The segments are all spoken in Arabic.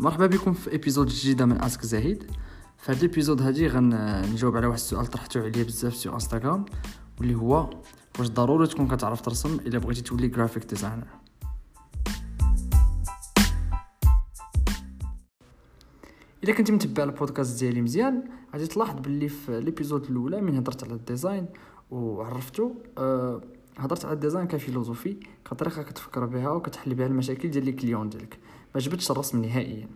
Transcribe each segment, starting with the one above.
مرحبا بكم في épisode جديدة من Ask زهيد في هذا ال épisode هادي غنجاوب على واحد السؤال طرحته عليا بزاف في انستغرام واللي هو واش ضروري تكون كتعرف ترسم إلا بغيتي تولي graphic designer إلا كنتي متبع البودكاست ديالي مزيان غادي تلاحظ باللي في l'épisode الأولى من هضرت على ال design وعرفتو أه هضرت على ال design ك philosophie كطريقة كتفكر بها وكتحل بها المشاكل ديال les clients ديالك. ما جبتش الرسم نهائيا.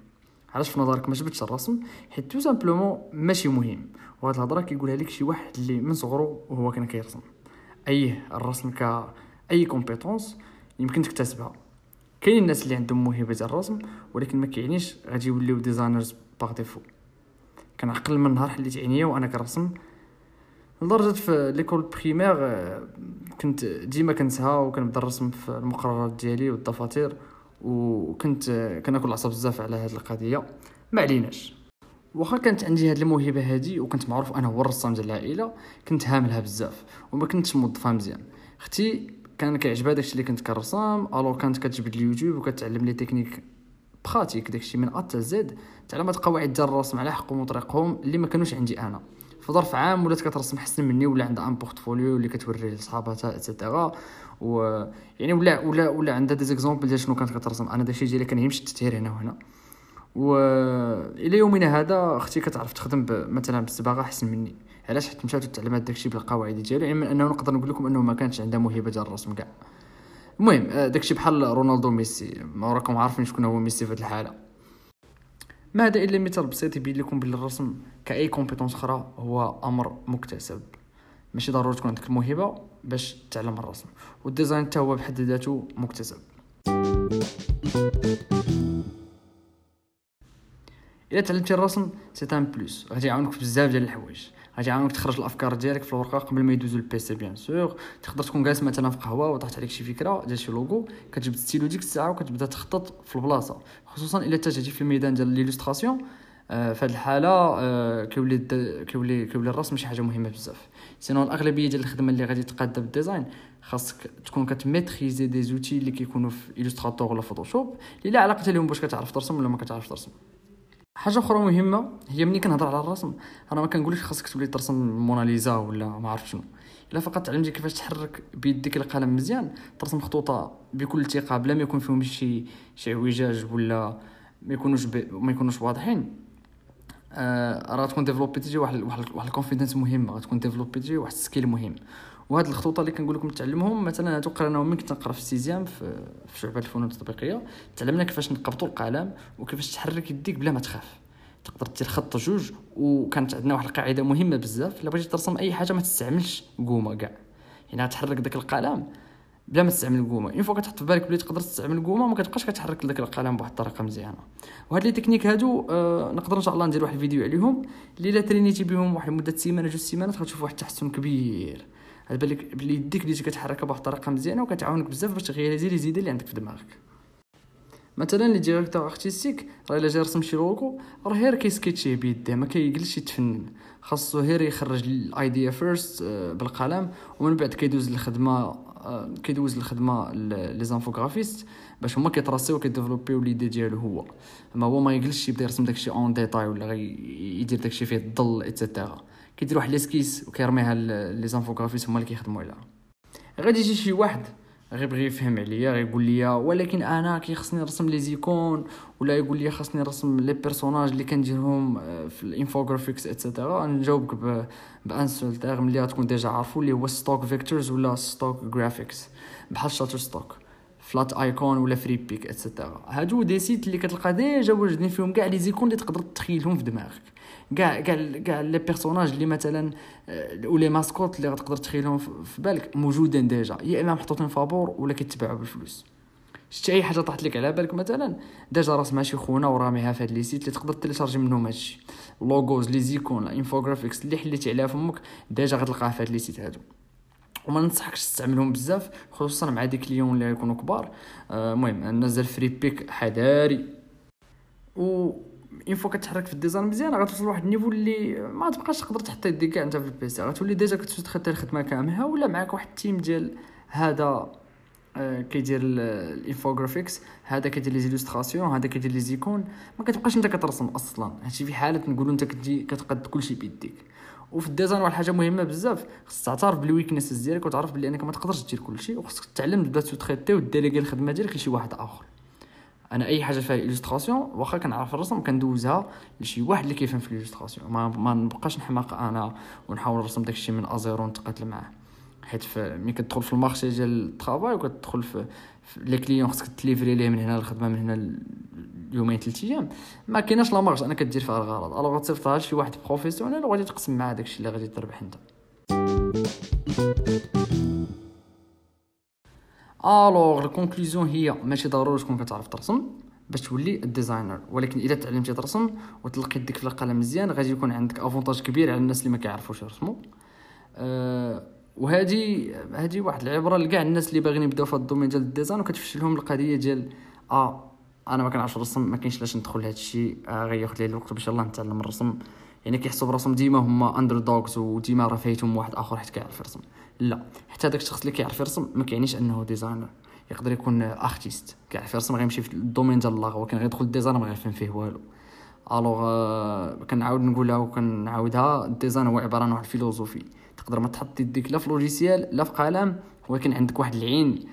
علاش في نظرك ما جبتش الرسم؟ حيت tout simplement ماشي مهم. وهاد الهضرة كيقولها لك شي واحد اللي من صغرو وهو كان كيرسم. أيه الرسم ك أي compétence يمكن تكتسبها. كاين الناس اللي عندهم موهبة ديال الرسم ولكن ما كيعنيش غادي يوليو designers par défaut كنعقل من نهار حليت عينيا وأنا كنرسم. لدرجة في l'école primaire كنت ديما كنسها وكنبدا نرسم في المقررات ديالي والدفاتر. وكنت كناكل العصا بزاف على هذه القضية. ما عليناش. واخا كانت عندي هذه الموهبة هذه وكنت معروف أنا هو الرسام ديال العائلة كنت هاملها بزاف وما كنتش موظفها مزيان. أختي كان كيعجبها داكشي اللي كنت كنرسم ألو كانت كتجبد اليوتيوب وكتعلم لي technique pratique داكشي من A حتى Z تعلمت قواعد ديال الرسم على حقهم وطريقهم اللي ما كانوش عندي أنا. في ظرف عام ولات كترسم حسن مني ولا عندها un portfolio اللي كتوريه لصحاباتها et cetera و يعني ولا ولا ولا عندها des exemples ديال شنو كانت كترسم. أنا داكشي ديالي كان يمشي التثهير هنا وهنا. و إلى يومنا هذا أختي كتعرف تخدم مثلا بالصباغة احسن مني. علاش؟ حيت مشات تعلمات داكشي بالقواعد ديالو علما أنه نقدر نقول لكم أنه ما كانش عندها موهبة ديال الرسم كاع. المهم آه، داكشي بحال رونالدو ميسي ما راكم عارفين شكون هو ميسي في هذه الحالة. ما هذا إلا مثال بسيط يبين لكم بلي الرسم كأي compétence أخرى هو أمر مكتسب. ماشي ضروري تكون عندك الموهبه باش تعلم الرسم. وال design حتى هو بحد ذاته مكتسب. إلا تعلمتي الرسم c'est un plus. غادي يعاونك في بزاف ديال الحوايج. غادي يعاونك تخرج الأفكار ديالك في الورقة قبل ما يدوزو لل PC bien sûr. تقدر تكون جالس مثلا في قهوة وطاحت عليك شي فكرة ديال شي لوغو كتجبد ستيلو ديك الساعة وكتبدا تخطط في البلاصة. خصوصا إلا تجي في الميدان ديال l'illustration آه، في هذه الحالة آه، كيولي كيولي كيولي الرسم شي حاجة مهمة بزاف. sinon الأغلبية ديال الخدمة اللي غادي تقاد بال design خاصك تكون كت maîtriser des outils اللي كيكونوا في Illustrator ولا Photoshop اللي لا علاقه لهم باش كتعرف ترسم ولا ما كتعرف ترسم. حاجة أخرى مهمة هي ملي كنهضر على الرسم. أنا ما كنقولش خاصك تولي ترسم موناليزا ولا ما عرفت شنو. إلا فقط تعلمتي كيفاش تحرك بيديك القلم مزيان. ترسم خطوطة بكل ثقه بلا ما يكون فيهم شي شي اعوجاج ولا ما يكونوش ب... ما يكونوش واضحين. آه راه تكون développer تي واحد واحد واحد ال confidence مهمة. غتكون développer تي واحد ال skill مهم. وهاد الخطوط اللي كنقول لكم تعلمهم مثلا هادو قراناهم ملي كنت نقرأ في ال sixième في, في شعبة الفنون التطبيقية. تعلمنا كيفاش نقبطوا القلم وكيفاش تحرك يديك بلا ما تخاف. تقدر دير خط جوج وكانت عندنا واحد القاعدة مهمة بزاف. إلا بغيتي ترسم أي حاجة ما تستعملش gomme كاع. يعني غتحرك داك القلم بلا ما تستعمل ال gomme، une fois كتحط في بالك بلي تقدر تستعمل ال gomme ما كتبقاش كتحرك داك القلم بواحد الطريقة مزيانة. وهاد les techniques هادو آه نقدر إن شاء الله ندير واحد الفيديو عليهم. اللي لا traîner تي بهم واحد مدة سيمانة جوج سيمانات غتشوف واحد التحسن كبير. على بالك بلي يديك اللي كتحركها بواحد الطريقة مزيانة وكتعاونك بزاف باش تغيري les idées اللي عندك في دماغك. مثلا les directeurs artistiques راه إلا جا يرسم شي لوغو راه غير كيسكيتشيه بيديه ما كيجلسش يتفنن. خاصو غير يخرج ال idea first آه، بالقلم ومن بعد كيدوز للخدمة آه، كيدوز للخدمة les infographistes باش هما كيتراسيو كيديفلوبيو ليدي ديالو هو. اما هو ما يجلسش يبدا يرسم داكشي en détail ولا يدير داكشي فيه الظل et cetera كيدير واحد l'esquisse وكيرميها les infographistes هما اللي كيخدموا عليها. غادي يجي شي واحد غيبغي يفهم عليا غيقول لي ولكن أنا كيخصني نرسم les icônes ولا يقول لي خاصني نرسم les personnages اللي كنديرهم آه، في ال infographics et cetera نجاوبك بأن seul terme اللي غتكون déjà عارفو اللي هو stock vectors ولا stock graphics بحال Shutterstock Flaticon ولا Freepik et cetera هادو des sites اللي كتلقى déjà واجدين فيهم كاع les icônes اللي تقدر تخيلهم في دماغك. كاع كاع كاع les personnages اللي مثلا آه، و les mascottes اللي غتقدر تخيلهم في بالك موجودين déjà. يا إما محطوطين فابور ولا كيتباعوا بالفلوس. شتي أي حاجة طاحت لك على بالك مثلا؟ déjà راسمها شي خونا وراميها في هاد les sites اللي تقدر télécharger منهم هادشي logos les icônes infographics اللي حليتي عليها فمك déjà غتلقاها في هاد les sites هادو. وما ننصحكش تستعملهم بزاف خصوصا مع des clients اللي يكونوا كبار. آه، المهم آه نزل Freepik حذاري. و une fois كتحرك في ال design مزيان غتوصل لواحد ال niveau اللي ما تبقاش تقدر تحط يديك انت في ال PC غتولي déjà كت sous-traiter الخدمه كاملها ولا معاك واحد ال team ديال هذا آه، كيدير ال infographics هذا كيدير les illustrations هذا كيدير les icônes. ما كتبقاش انت كترسم أصلا. هادشي في حالة نقولوا انت كتجي كتقد كلشي بيديك. وفي ال design واحد الحاجة مهمة بزاف خصك تعترف بال weaknesses ديالك وتعرف بلي انك ما تقدرش دير كلشي وخصك تعلم تبدأ traiter و déléguer الخدمة ديالك لشي واحد آخر. أنا أي حاجة فيها illustration واخا كنعرف الرسم كندوزها لشي واحد اللي كيفهم في illustration ما, ما نبقاش نحماق أنا ونحاول نرسم داكشي من à zéro ونتقاتل معاه. حيت ملي كتدخل في ال marché ديال ال travail وكتدخل في, les clients خصك تـ livrer ليه من هنا الخدمه من هنا يومين ثلاث أيام. ما كايناش la marge أنا كدير فيها الغرض. alors تصيفطها لشي واحد professionnel وغادي تقسم معاه داكشي اللي غادي تربح انت alors ال conclusion هي ماشي ضروري تكون كتعرف ترسم باش تولي ال designer. ولكن إذا تعلمتي ترسم وتلقيت ديك القلم مزيان غادي يكون عندك avantage كبير على الناس اللي ما كيعرفوش يرسموا. أه وهذه هذه واحد العبرة لكاع الناس اللي باغيين يبداو في ال domaine ديال ال design وكتفشلهم القضية ديال آه أنا ما كنعرفش نرسم ما كاينش علاش ندخل لهذا الشيء آه غياخذ لي الوقت باش الله نتعلم الرسم يعني كيحسوا براسهم ديما هما underdogs وديما راه فايتهم واحد آخر حيت كيعرف يرسم. لا حتى داك الشخص اللي كيعرف يرسم ما كيعنيش أنه designer يقدر يكون artiste كيعرف يرسم غيمشي في ال domaine ديال l'art ولكن غيدخل ال design ما غيفهم فيه والو. alors آه كنعاود نقولها وكنعاودها. ال design هو عبارة عن واحد ال philosophie. تقدر ما تحط يديك لا في logiciel لا في قلم ولكن عندك واحد العين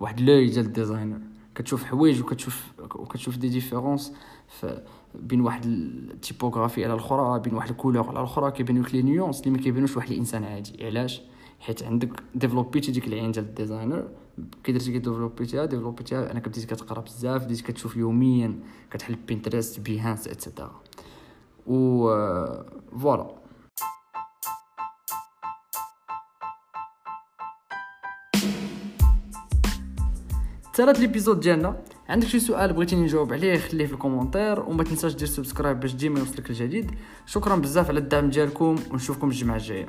واحد l'œil ديال ال designer كتشوف حوايج وكتشوف وكتشوف des différences بين واحد ال typographie على الأخرى بين واحد ال couleur على الأخرى كيبانو لك les nuances اللي ما كيبانوش واحد الإنسان عادي. علاش؟ حيت عندك développيتي ديك العين ديال ال designer. كي درتي développيتيها. développيتيها انك بديتي كتقرا بزاف بديتي كتشوف يوميا. كتحل Pinterest Behance et cetera Et voilà. تسالات l'épisode ديالنا. عندك شي سؤال بغيتيني نجاوب عليه خليه في ال commentaire وما تنساش دير subscribe باش ديما يوصلك الجديد. شكرا بزاف على الدعم ديالكم ونشوفكم الجمعة الجاية.